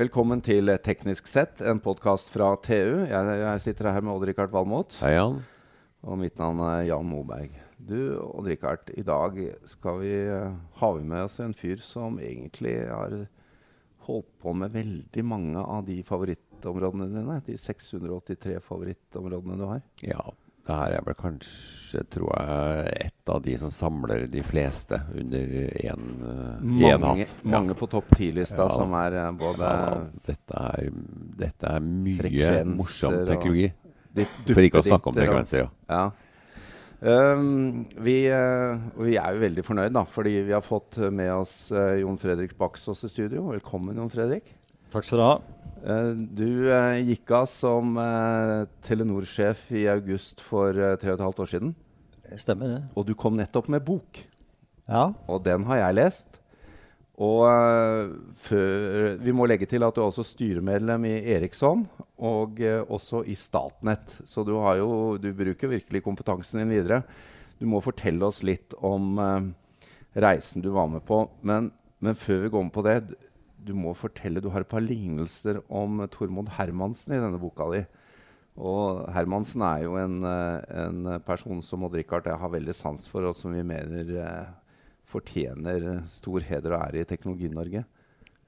Velkommen til Teknisk sett, en podkast fra TU. Jeg, jeg, sitter her med Odd-Rikard Valmot. Hei, Jan. Og mitt navn er Jan Moberg. Du, Odd-Rikard, i dag skal vi, uh, har vi med oss en fyr som egentlig har holdt på med veldig mange av de favorittområdene dine. De 683 favorittområdene du har. Ja, det her er vel kanskje, tror jeg, et av de som samler de fleste under én uh, hatt. Mange på topp ti-lista ja. som er uh, både ja, dette, er, dette, er, mye morsom teknologi. For ikke å snakke om frekvenser. Ja. ja. Um, vi, uh, vi, er jo veldig fornøyd, da, fordi vi har fått med oss uh, Jon Fredrik Baksås i studio. Velkommen, Jon Fredrik. Takk skal du ha. Uh, du uh, gikk av som uh, Telenor-sjef i august for tre og et halvt år siden. Stemmer, det. Og du kom nettopp med bok. Ja. Og den har jeg lest. Og før, vi må legge til at du er også styremedlem i Eriksson og også i Statnett. Så du, jo, du, bruker virkelig kompetansen din videre. Du må fortelle oss litt om reisen du var med på. Men, men før vi går med på det du må fortelle, du har et par lignelser om Tormod Hermansen i denne boka di. Og Hermansen er jo en, eh, en person som Odd Rikard jeg har veldig sans for, og som vi mener eh, fortjener stor heder og ære i Teknologi-Norge.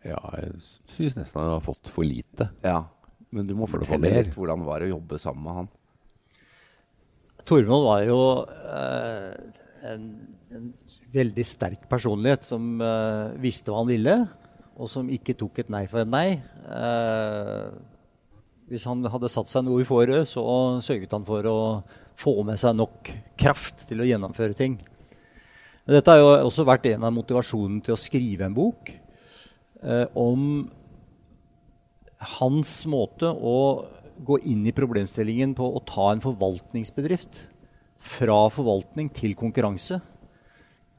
Ja, jeg syns nesten han har fått for lite. Ja, Men du må fortelle litt hvordan det var å jobbe sammen med han. Tormod var jo eh, en, en, veldig sterk personlighet som eh, visste hva han ville og som ikke tok et nei for et nei. Eh, hvis han hadde satt seg noe i forrød, så sørget han for å få med seg nok kraft til å gjennomføre ting. Dette har jo også vært en av motivasjonene til å skrive en bok eh, om hans måte å gå inn i problemstillingen på å ta en forvaltningsbedrift fra forvaltning til konkurranse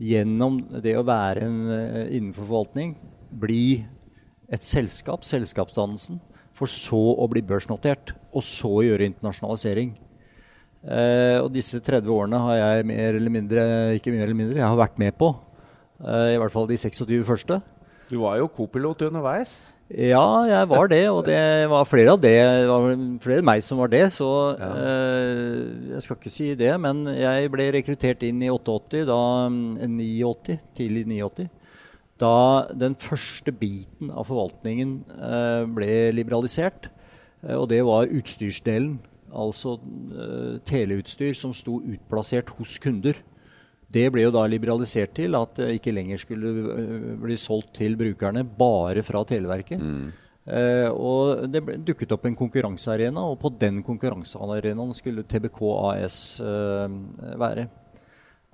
gjennom det å være en, uh, innenfor forvaltning bli et selskap, selskapsdannelsen, for så å bli børsnotert, og så gjøre internasjonalisering. Eh, og disse 30 årene har jeg mer eller mindre ikke mer eller mindre, jeg har vært med på. Eh, I hvert fall de 26 første. Du var jo kopilot underveis? Ja, jeg var det. Og det var flere av det. Det var flere enn meg som var det. Så ja. eh, jeg skal ikke si det. Men jeg ble rekruttert inn i 88, da 89, mm, tidlig 89 da den første biten av forvaltningen eh, ble liberalisert. Eh, og det var utstyrsdelen, altså eh, teleutstyr som sto utplassert hos kunder. Det ble jo da liberalisert til at det ikke lenger skulle bli solgt til brukerne bare fra Televerket. Mm. Eh, og det ble, dukket opp en konkurransearena, og på den konkurransearenaen skulle TBK AS eh, være.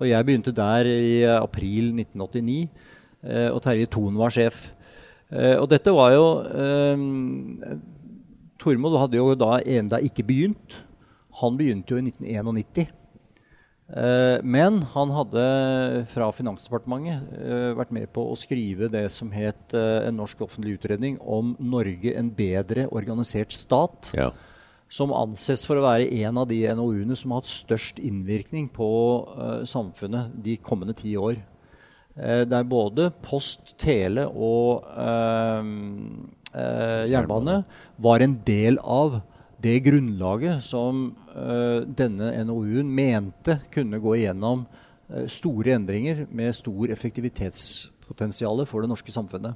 Og jeg begynte der i april 1989. Eh, og Terje Thon var sjef. Eh, og dette var jo eh, Tormod hadde jo da enda ikke begynt. Han begynte jo i 1991. Men han hadde fra Finansdepartementet vært med på å skrive det som het en norsk offentlig utredning om Norge en bedre organisert stat. Ja. Som anses for å være en av de NOU-ene som har hatt størst innvirkning på samfunnet de kommende ti år. Eh, der både post, tele og eh, eh, jernbane var en del av det grunnlaget som denne NOU-en mente kunne gå igjennom store endringer med stor effektivitetspotensial for det norske samfunnet.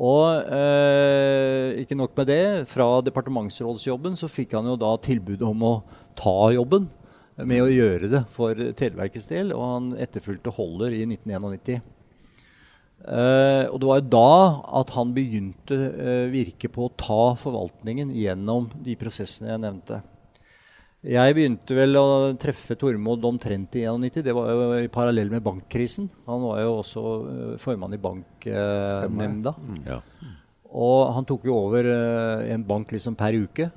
Og eh, ikke nok med det, fra departementsrådsjobben så fikk han jo da tilbud om å ta jobben med å gjøre det for Televerkets del, og han etterfulgte Holder i 1991. Uh, eh, og det var jo da at han begynte uh, virke på å ta forvaltningen gjennom de prosessene jeg nevnte. Jeg begynte vel å treffe Tormod omtrent i 91. Det var jo i parallell med bankkrisen. Han var jo også uh, formann i banknemnda. Uh, mm, ja. Og han tok jo over en bank liksom per uke.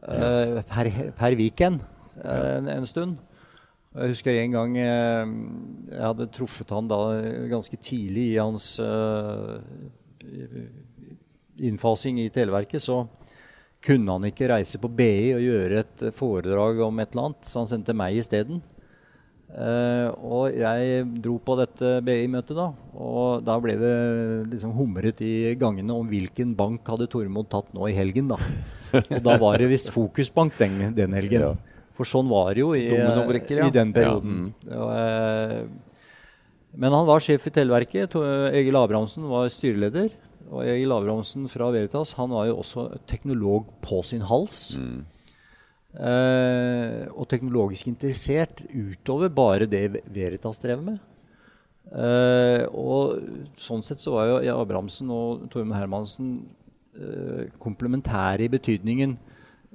per, per weekend en, en, stund. Jeg husker en gang eh, jeg hadde truffet han da ganske tidlig i hans uh, innfasing i Televerket. Så kunne han ikke reise på BI og gjøre et foredrag om et eller annet, så han sendte meg isteden. Uh, og jeg dro på dette BI-møtet, da. Og da ble det liksom humret i gangene om hvilken bank hadde Tormod tatt nå i helgen, da. Og da var det visst Fokusbank den, den helgen. Ja. For sånn var det jo i, ja. i den perioden. Og, eh, men han var sjef i Televerket. Egil Abrahamsen var styreleder. Og Egil Abrahamsen fra Veritas han var jo også teknolog på sin hals. Eh, og teknologisk interessert utover bare det Veritas drev med. Eh, og sånn sett så var jo ja, Abrahamsen og Tormund Hermansen eh, komplementære i betydningen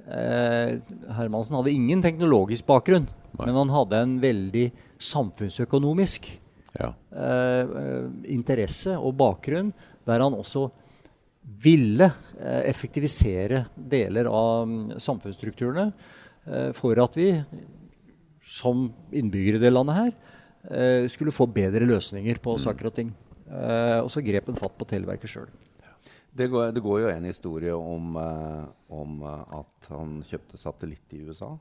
eh, Hermansen hadde ingen teknologisk bakgrunn, Nei. men han hadde en veldig samfunnsøkonomisk Ja. eh, eh, interesse og bakgrunn, der han også ville eh, effektivisere deler av mm, samfunnsstrukturene eh, for at vi som innbyggere i det landet her eh, skulle få bedre løsninger på saker og ting. Eh, og så grep han fatt på Televerket sjøl. Det går, det går jo en historie om, eh, om eh, at han kjøpte satellitt i USA.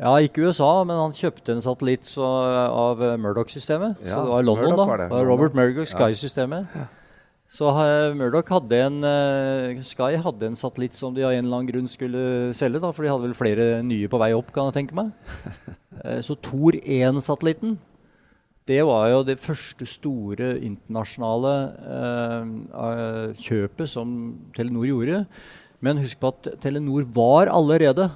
Ja, ikke USA, men han kjøpte en satellitt så, av eh, Murdoch-systemet. Ja, så det var London, Murdoch da. var det. Var Robert Murdoch Sky-systemet. Så uh, Murdoch hadde en uh, Sky hadde en satellitt som de av en eller annen grunn skulle selge, da, for de hadde vel flere nye på vei opp, kan jeg tenke meg. uh, så Thor 1-satellitten, det var jo det første store internasjonale eh, eh, kjøpet som Telenor gjorde. Men husk på at Telenor var allerede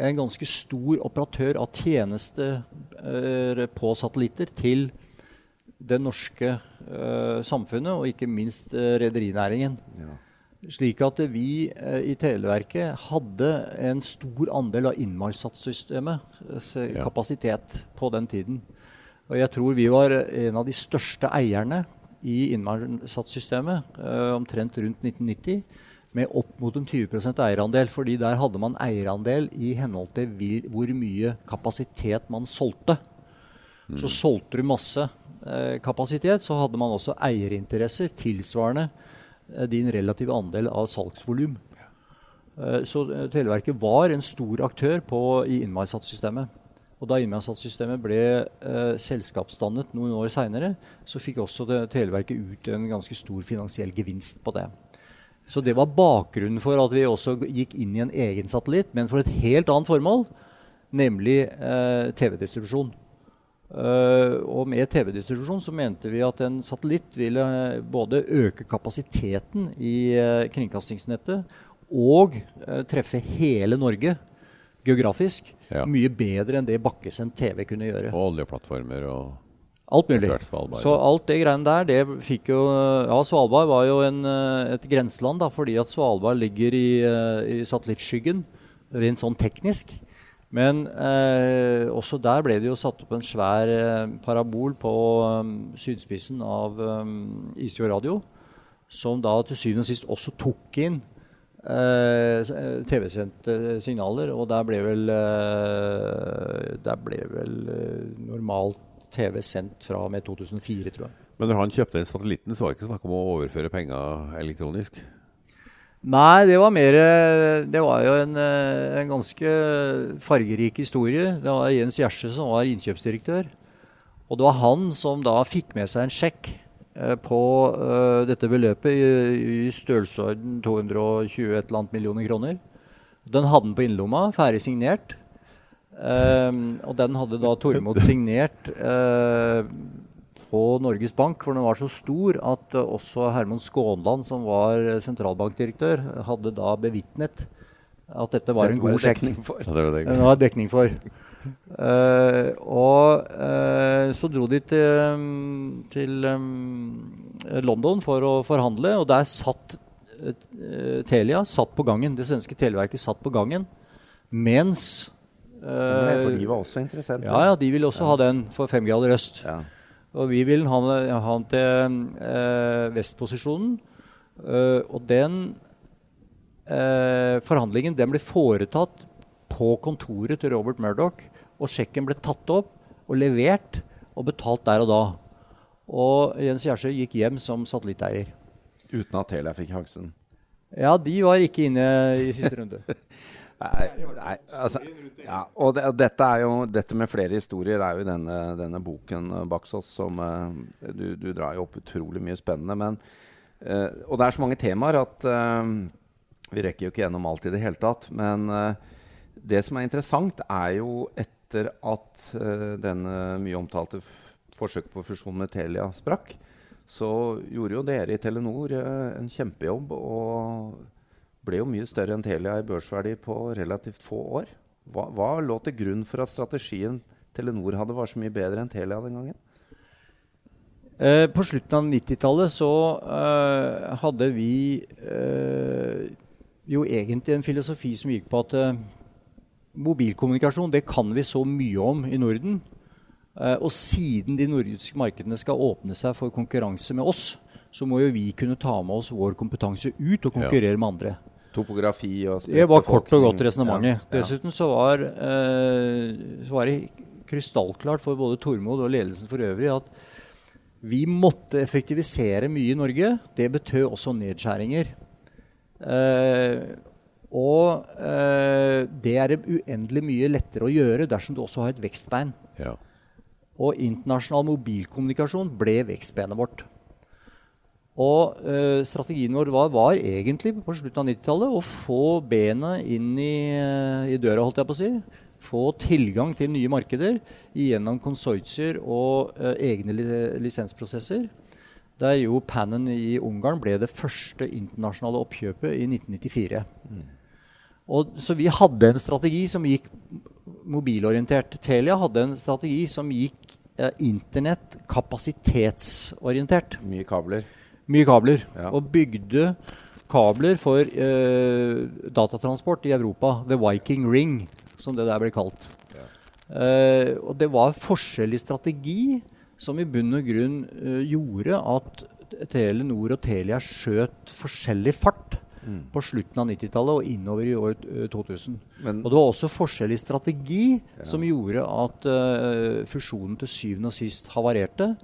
en ganske stor operatør av tjenester eh, på satellitter til det norske eh, samfunnet, og ikke minst eh, rederinæringen. Ja. Slik at vi eh, i Televerket hadde en stor andel av innmarkssatssystemets Ja. kapasitet på den tiden. Og jeg tror vi var en av de største eierne i innmarsatssystemet eh, omtrent rundt 1990. Med opp mot en 20% eierandel, fordi der hadde man eierandel i henhold til hvor mye kapasitet man solgte. Så solgte du masse eh, kapasitet, så hadde man også eierinteresser tilsvarende eh, din relative andel av salgsvolum. Eh, så eh, Televerket var en stor aktør på, i innmarkssatssystemet. Og da innmarkssatssystemet ble eh, selskapsdannet noen år seinere, så fikk også det, Televerket ut en ganske stor finansiell gevinst på det. Så det var bakgrunnen for at vi også gikk inn i en egen satellitt, men for et helt annet formål, nemlig eh, TV-distribusjon. Uh, og med TV-distribusjon så mente vi at en satellitt ville eh, både øke kapasiteten i uh, kringkastingsnettet og uh, treffe hele Norge geografisk Ja. mye bedre enn det bakkesendt TV kunne gjøre. Og oljeplattformer og Alt mulig. Så alt det greiene der, det fikk jo Ja, Svalbard var jo en, eh, et grenseland, da, fordi at Svalbard ligger i, eh, i satellittskyggen, rent sånn teknisk. Men eh, også der ble det jo satt opp en svær eh, parabol på um, sydspissen av um, Isfjord Radio, som da til syvende og sist også tok inn eh, eh, TV-sendte signaler, og der ble vel eh, Der ble vel eh, normalt TV sendt fra og med 2004, tror jeg. Men når han kjøpte den satellitten, så var det ikke snakk om å overføre penger elektronisk? Nei, det var mer eh, Det var jo en, eh, en ganske fargerik historie. Det var Jens Gjerse som var innkjøpsdirektør. Og det var han som da fikk med seg en sjekk eh, på eh, dette beløpet i, i størrelsesorden 220 et eller annet millioner kroner. Den hadde den på innerlomma, ferdig signert. Um, og den hadde da Tormod signert uh, på Norges Bank, for den var så stor at uh, også Herman Skånland, som var eh, sentralbankdirektør, hadde da bevitnet at dette var en god sjekk. det var dekning for. Eh, og uh, så dro de til, mm, til um, London for å forhandle, og der satt uh, Telia satt på gangen. Det svenske televerket satt på gangen mens Stemmer eh, For de var også interesserte. ja, ja, de ville også ha den for fem grader øst. Ja. Og vi vil ha, ha den til eh, vestposisjonen. Eh, og den eh, forhandlingen den ble foretatt på kontoret til Robert Murdoch. Og sjekken ble tatt opp og levert og betalt der og da. Og Jens Gjersø gikk hjem som satellitteier. Uten at Telia fikk sjansen. Ja, de var ikke inne i siste runde. Nei, nei altså, ja, og, det, dette, jo, dette, med flere historier er jo denne, denne boken uh, Baksås som uh, du, du, drar jo opp utrolig mye spennende. Men, uh, og det er så mange temaer at vi rekker jo ikke gjennom alt i det hele tatt. Men det som er interessant, er jo etter at denne mye omtalte forsøket på fusjon med Telia sprakk, så gjorde jo dere i Telenor en kjempejobb. og ble jo mye større enn Telia i børsverdi på relativt få år. Hva, hva, lå til grunn for at strategien Telenor hadde, var så mye bedre enn Telia den gangen? Uh, på slutten av 90-tallet så hadde vi jo egentlig en filosofi som gikk på at mobilkommunikasjon det kan vi så mye om i Norden. Eh, og siden de nordiske markedene skal åpne seg for konkurranse med oss, så må jo vi kunne ta med oss vår kompetanse ut og konkurrere ja. med andre. Topografi og Det var kort og godt resonnementet. Ja, ja. Dessuten så var, eh, så var, det krystallklart for både Tormod og ledelsen for øvrig at vi måtte effektivisere mye i Norge. Det betød også nedskjæringer. Eh, og eh, det er uendelig mye lettere å gjøre dersom du også har et vekstbein. Ja. Og internasjonal mobilkommunikasjon ble vekstbenet vårt. Og eh, strategien vår var, var, egentlig på slutten av 90-tallet å få benet inn i, uh, i, døra, holdt jeg på å si. Få tilgang til nye markeder gjennom konsortier og eh, egne li lisensprosesser. Der jo Pannen i Ungarn ble det første internasjonale oppkjøpet i 1994. Mm. Og, så vi hadde en strategi som gikk mobilorientert. Telia hadde en strategi som gikk internett kapasitetsorientert. Mye kabler mye kabler. Ja. Og bygde kabler for eh, datatransport i Europa. The Viking Ring, som det der ble kalt. Ja. Eh, og det var forskjellig strategi som i bunn og grunn eh, gjorde at Telenor og Telia skjøt forskjellig fart. Mm. på slutten av 90-tallet og innover i år 2000. Men, og det var også forskjellig strategi ja. som gjorde at uh, fusjonen til syvende og sist havarerte.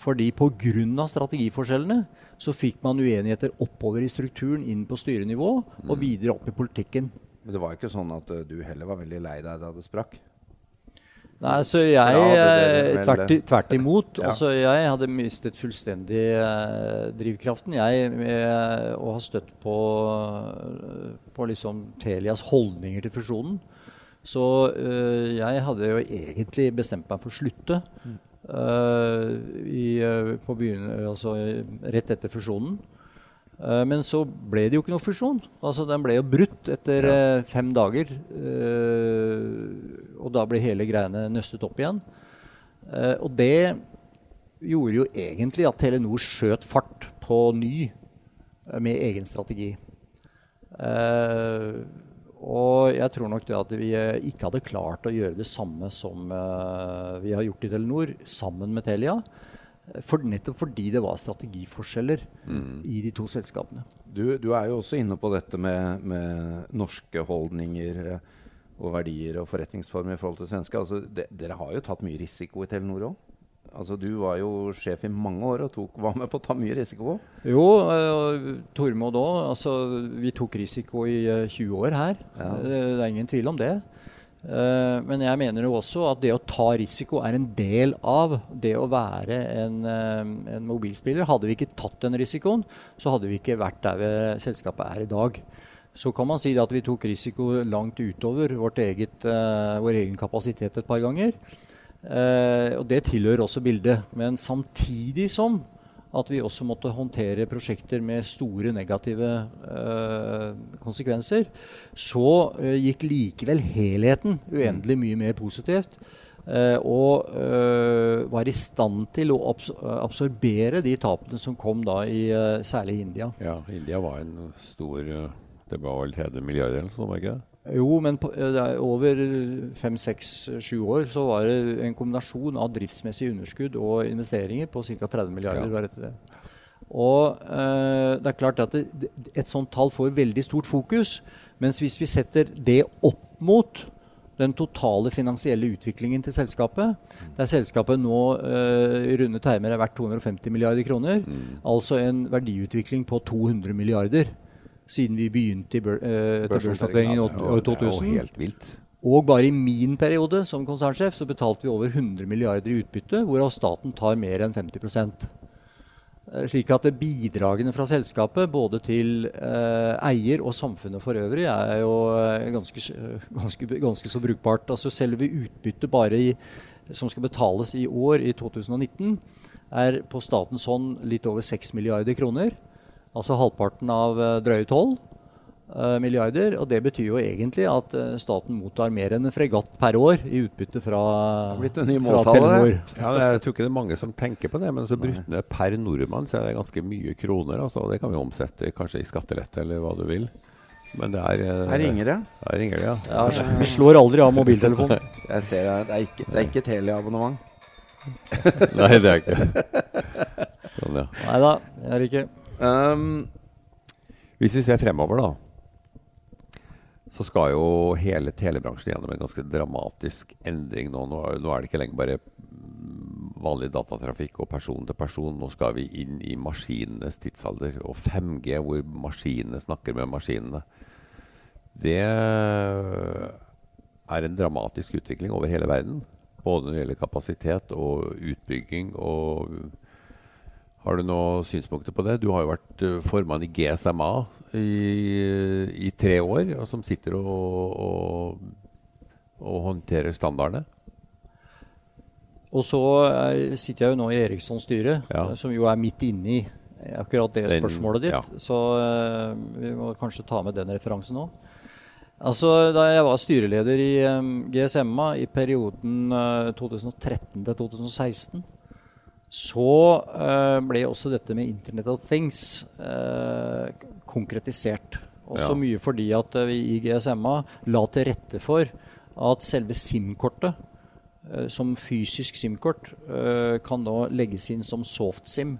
Fordi pga. strategiforskjellene så fikk man uenigheter oppover i strukturen, inn på styrenivå og mm. videre opp i politikken. Men det var ikke sånn at uh, du heller var veldig lei deg da det sprakk? Nei, så jeg eh, tvert, tvert, imot. ja. altså, jeg hadde mistet fullstendig eh, drivkraften. Jeg med å ha støtt på, på liksom Telias holdninger til fusjonen. Så eh, jeg hadde jo egentlig bestemt meg for å slutte. Mm. eh, i, uh, altså, rett etter fusjonen. Uh, men så ble det jo ikke noe fusjon. Altså, den ble jo brutt etter ja. fem dager. og da ble hele greiene nøstet opp igjen. og det gjorde jo egentlig at Telenor skjøt fart på ny med egen strategi. Og jeg tror nok det at vi eh, ikke hadde klart å gjøre det samme som vi har gjort i Telenor, sammen med Telia. For, nettopp fordi det var strategiforskjeller mm. i de to selskapene. Du, du, er jo også inne på dette med, med norske holdninger eh, og verdier og forretningsformer i forhold til svenske. Altså, de, dere har jo tatt mye risiko i Telenor òg? Altså, du var jo sjef i mange år og tok, var med på å ta mye risiko. Jo, uh, Tormod òg. Altså, vi tok risiko i uh, eh, 20 år her. Ja. Uh, det er ingen tvil om det. Uh, men jeg mener jo også at det å ta risiko er en del av det å være en, en mobilspiller. Hadde vi ikke tatt den risikoen, så hadde vi ikke vært der selskapet er i dag. Så kan man si at vi tok risiko langt utover eget, vår egen kapasitet et par ganger. Eh, og det tilhører også bildet. Men samtidig som at vi også måtte håndtere prosjekter med store negative eh, konsekvenser, så eh, gikk likevel helheten uendelig mye mer positivt. Eh, og var i stand til å absor absorbere de tapene som kom da i særlig India. Ja, India var en stor Det var vel 30 milliarder var ikke det? Jo, men på, over fem, seks, sju år så var det en kombinasjon av driftsmessig underskudd og investeringer på ca. 30 milliarder. Ja. Og eh, det er klart at det, et sånt tall får veldig stort fokus. Mens hvis vi setter det opp mot den totale finansielle utviklingen til selskapet, der selskapet nå eh, i runde termer er verdt 250 milliarder kroner, mm. altså en verdiutvikling på 200 milliarder siden vi begynte i bør, eh, børsnoteringen i Børsnoteringen, åt- Ja, 2000. helt vilt. Og bare i min periode som konsernsjef så betalte vi over 100 milliarder i utbytte, hvorav staten tar mer enn 50 Eh, Slik at bidragene fra selskapet, både til eh, eier og samfunnet for øvrig, er jo eh, ganske, eh, ganske, ganske så brukbart. Altså Selve utbyttet bare i, som skal betales i år, i 2019, er på statens hånd litt over 6 milliarder kroner. Altså halvparten av eh, drøye 12 eh, milliarder. Og det betyr jo egentlig at eh, staten mottar mer enn en fregatt per år i utbytte fra, Det en ny fra Telenor. Ja, jeg tror ikke det er mange som tenker på det, men så brutne per nordmann så er det ganske mye kroner. Altså. Det kan vi omsette kanskje i skattelette eller hva du vil. Men det er Her ringer det. Her ringer det, ja. Ja, vi slår aldri av mobiltelefonen. Jeg ser det. Det er ikke, det er ikke Telia-abonnement. Nei, det er ikke sånn, ja. Nei da, det er det ikke. Um, Hvis vi ser fremover, da, så skal jo hele telebransjen gjennom en ganske dramatisk endring nå. Nå, nå er det ikke lenger bare vanlig datatrafikk og person til person. Nå skal vi inn i maskinenes tidsalder og 5G, hvor maskinene snakker med maskinene. Det er en dramatisk utvikling over hele verden. Både når det gjelder kapasitet og utbygging. og har du noen synspunkter på det? Du har jo vært eh, formann i GSMA i, i tre år, og som sitter og, og, og håndterer standardene. Og så eh, sitter jeg jo nå i Erikssons styre, Ja. eh, som jo er midt inne i akkurat det Den- spørsmålet ditt. ja. Så vi må kanskje ta med den referansen òg. Altså, da jeg var styreleder i GSMA i perioden eh, 2013 til 2016, så eh, ble også dette med Internet of Things eh, konkretisert. Også Ja. mye fordi at eh, vi i GSMA la til rette for at selve SIM-kortet som fysisk SIM-kort kan nå legges inn som soft-SIM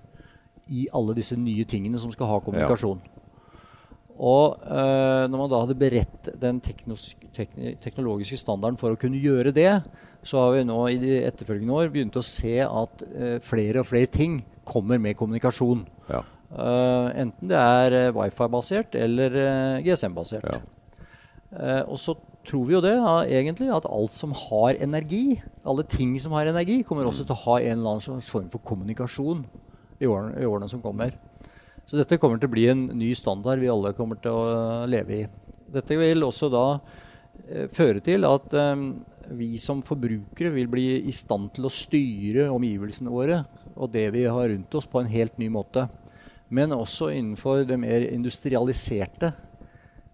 i alle disse nye tingene som skal ha kommunikasjon. Og eh, når man da hadde beredt den teknologiske standarden for å kunne gjøre det, så har vi nå i de etterfølgende år begynt å se at eh, flere og flere ting kommer med kommunikasjon. Ja. Uh, enten det er uh, wifi-basert eller uh, GSM-basert. Ja. Eh, og så tror vi jo det, ja, egentlig, at alt som har energi, alle ting som har energi, kommer også til å ha en eller annen form for kommunikasjon i årene, i årene som kommer. Så dette kommer til å bli en ny standard vi alle kommer til å eh, leve i. Dette vil også da eh, føre til at eh, vi som forbrukere vil bli i stand til å styre omgivelsene våre og det vi har rundt oss, på en helt ny måte. Men også innenfor det mer industrialiserte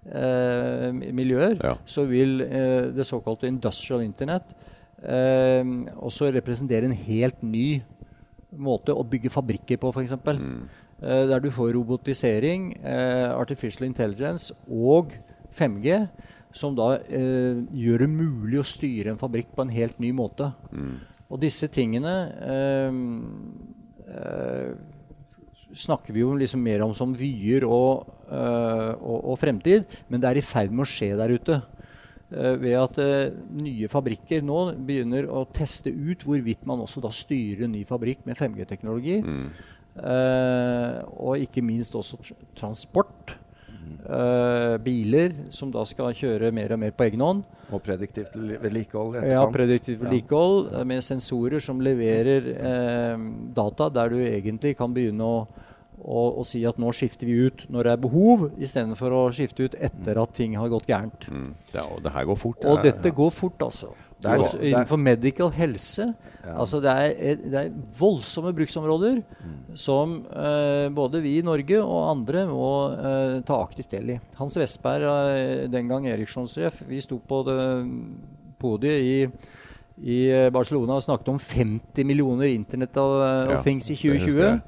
eh, miljøer, Ja. så vil eh, det såkalte industrial internet eh, også representere en helt ny måte å bygge fabrikker på, f.eks. Mm. Eh, der du får robotisering, eh, artificial intelligence og 5G, som da eh, gjør det mulig å styre en fabrikk på en helt ny måte. Mm. Og disse tingene eh, eh, snakker vi jo liksom mer om som vyer og, eh, og, og fremtid, men det er i ferd med å skje der ute. Eh, ved at eh, nye fabrikker nå begynner å teste ut hvorvidt man også da styrer en ny fabrikk med 5G-teknologi. Mm. Og ikke minst også tr transport. Eh, biler som da skal kjøre mer og mer på egen hånd. Og prediktivt li- vedlikehold Ja, prediktivt vedlikehold ja. med sensorer som leverer uh, data der du egentlig kan begynne å, å, å si at nå skifter vi ut når det er behov, istedenfor å skifte ut etter at ting har gått gærent. Mm. Ja, og det her går fort. Og er- dette går fort, altså. Det er- Også innenfor medical helse. Ja. Altså det er, det er voldsomme bruksområder som eh, både vi i Norge og andre må eh, ta aktivt del i. Hans Vestberg, eh, den gang Erikssons-sjef, vi sto på podiet i, i eh, Barcelona og snakket om 50 millioner Internet of, eh, Ja, Things i 2020. jeg.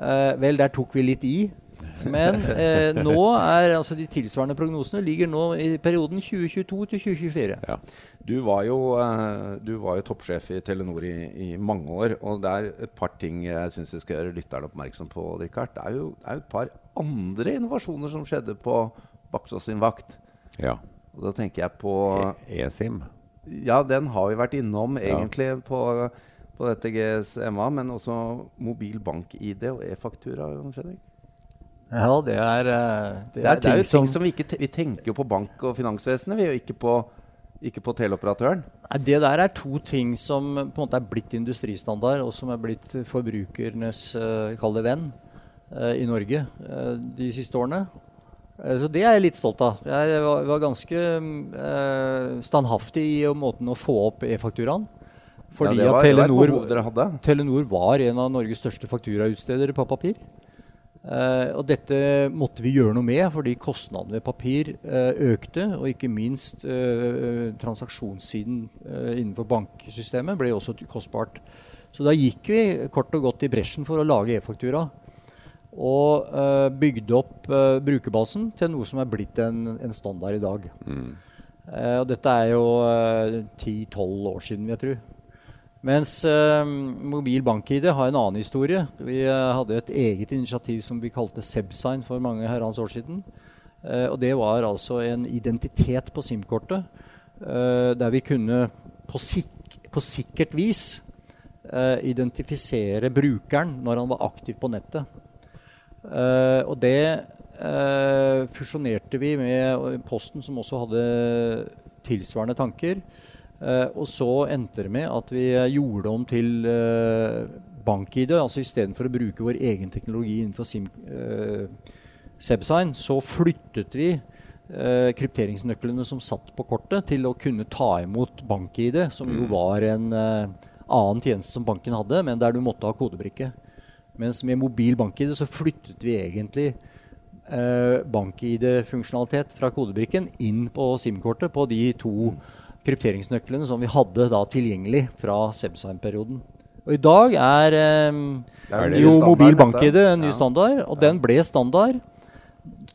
Eh, vel, der tok vi litt i. Men eh, nå er altså de tilsvarende prognosene ligger nå i perioden 2022 til 2024. Ja. Du var jo, eh, du var jo toppsjef i Telenor i, i mange år. Og det er et par ting jeg syns vi skal gjøre lytterne oppmerksom på. Richard. Det er jo det er et par andre innovasjoner som skjedde på Baksås sin vakt. ja. Og da tenker jeg på E- eSIM. Ja, den har vi vært innom Ja. egentlig på, på dette GSMA, men også mobil bank-ID og e-faktura. Fredrik. Ja, det er, eh, det, det er, det er jo ting som, vi ikke vi tenker på bank- og finansvesenet, vi, og ikke på, ikke på teleoperatøren. Nei, Det der er to ting som på en måte er blitt industristandard, og som er blitt forbrukernes uh, venn uh, i Norge uh, de siste årene. Så det er jeg litt stolt av. Jeg var, var ganske standhaftig i måten å få opp e-fakturaen. Fordi ja, var, at Telenor, Telenor var en av Norges største fakturautstedere på papir. Uh, og dette måtte vi gjøre noe med, fordi kostnadene ved papir uh, økte. Og ikke minst uh, transaksjonssiden innenfor banksystemet ble også kostbart. Så da gikk vi kort og godt i bresjen for å lage e-faktura. Og bygde opp brukerbasen til noe som er blitt en, en standard i dag. Mm. og dette er jo 10-12 år siden, jeg tro. Mens eh, mobil bank-ID har en annen historie. Vi eh, hadde et eget initiativ som vi kalte Sebsign for mange herrens år siden. Eh, og det var altså en identitet på SIM-kortet der vi kunne på, sik på sikkert vis identifisere brukeren når han var aktiv på nettet. og det fusjonerte vi med Posten, som også hadde tilsvarende tanker. Uh, og så endte det med at vi gjorde om til uh, bank-ID. altså Istedenfor å bruke vår egen teknologi innenfor SIM, uh, Sebsign, så flyttet vi uh, krypteringsnøklene som satt på kortet, til å kunne ta imot bank-ID, som jo mm. var en annen tjeneste som banken hadde, men der du måtte ha kodebrikke. Mens med mobil bank-ID så flyttet vi egentlig bank-ID-funksjonalitet fra kodebrikken inn på SIM-kortet på de to mm krypteringsnøklene som vi hadde da tilgjengelig fra Sebsheim-perioden. Og I dag er, eh, er jo mobil bank-ID en ny ja. standard, og ja. den ble standard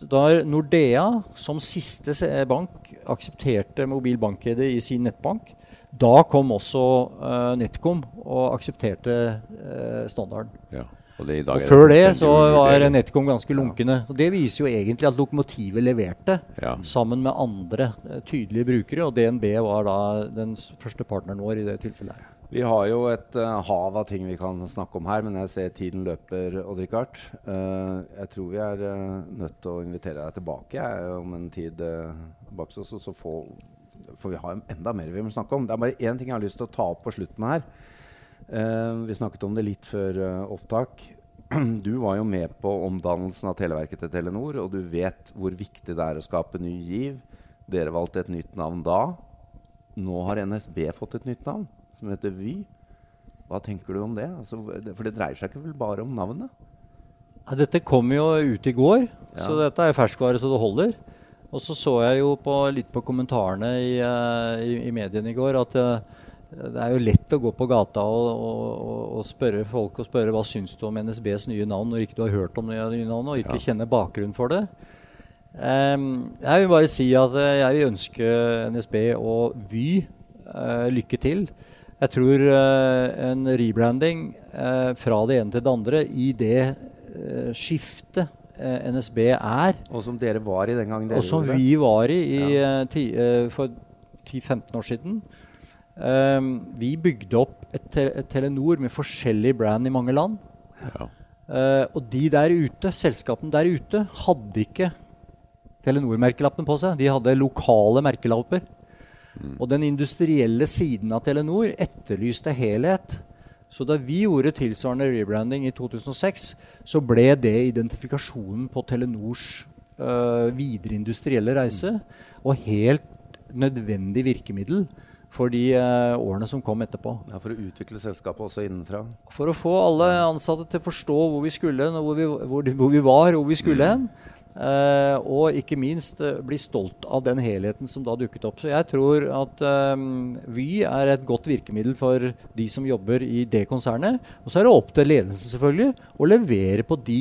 da Nordea som siste bank aksepterte mobil bank-ID i sin nettbank. Da kom også uh, NetCom og aksepterte uh, standarden. Ja. Og, og før det så var NetCom ganske lunkne. Og Det viser jo egentlig at lokomotivet leverte ja. sammen med andre uh, tydelige brukere, og DNB var da den første partneren vår i det tilfellet. her. Vi har jo et uh, hav av ting vi kan snakke om her, men jeg ser tiden løper. Odd-Rikard. Uh, jeg tror vi er uh, nødt til å invitere deg tilbake jeg, om en tid bak oss. Så får, for vi ha enda mer vi må snakke om. Det er bare én ting jeg har lyst til å ta opp på slutten her. Uh, vi snakket om det litt før uh, opptak. Du var jo med på omdannelsen av Televerket til Telenor, og du vet hvor viktig det er å skape ny giv. Dere valgte et nytt navn da. Nå har NSB fått et nytt navn, som heter Vy. Hva tenker du om det? Altså, for det dreier seg ikke vel bare om navnet? Ja, dette kom jo ut i går, ja. så dette er ferskvare så det holder. Og så så jeg jo på, litt på kommentarene i, uh, i, i mediene i går at uh, det er jo lett å gå på gata og, og, og, spørre folk og spørre hva syns du om NSBs nye navn når ikke du har hørt om det nye navnet og ikke ja. kjenner bakgrunnen for det. Um, jeg vil bare si at uh, jeg vil ønske NSB og Vy uh, lykke til. Jeg tror uh, en rebranding fra det ene til det andre i det skiftet NSB er Og som dere var i den gangen Og som vi var i, i ja. ti, for 10-15 år siden. Um, vi bygde opp et, te et, Telenor med forskjellig brand i mange land. Ja. Uh, og de der ute, selskapene der ute, hadde ikke Telenor-merkelappen på seg. De hadde lokale merkelapper. Mm. Og den industrielle siden av Telenor etterlyste helhet. Så da vi gjorde tilsvarende rebranding i 2006, så ble det identifikasjonen på Telenors uh, videre industrielle reise. Mm. Og helt nødvendig virkemiddel for de uh, årene som kom etterpå. Ja, For å utvikle selskapet også innenfra? For å få alle ansatte til å forstå hvor vi skulle, hvor vi, hvor, hvor vi var, hvor vi skulle hen. Uh, og ikke minst uh, bli stolt av den helheten som da dukket opp. Så jeg tror at um, Vy er et godt virkemiddel for de som jobber i det konsernet. Og så er det opp til ledelsen selvfølgelig å levere på de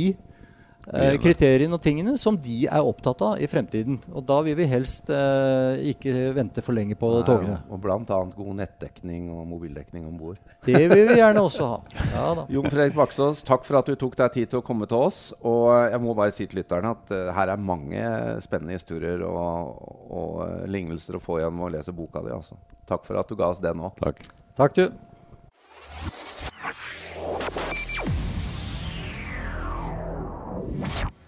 eh, kriteriene og tingene som de er opptatt av i fremtiden. Og da vil vi helst eh, ikke vente for lenge på Nei, togene. Og bl.a. god nettdekning og mobildekning om bord. Det vil vi gjerne også ha. Ja, Jon Fredrik Baksås, takk for at du tok deg tid til å komme til oss. Og jeg må bare si til lytterne at uh, her er mange spennende historier og, og uh, lignelser å få igjen med å lese boka di. Altså. Takk for at du ga oss det nå. Takk. Takk du. you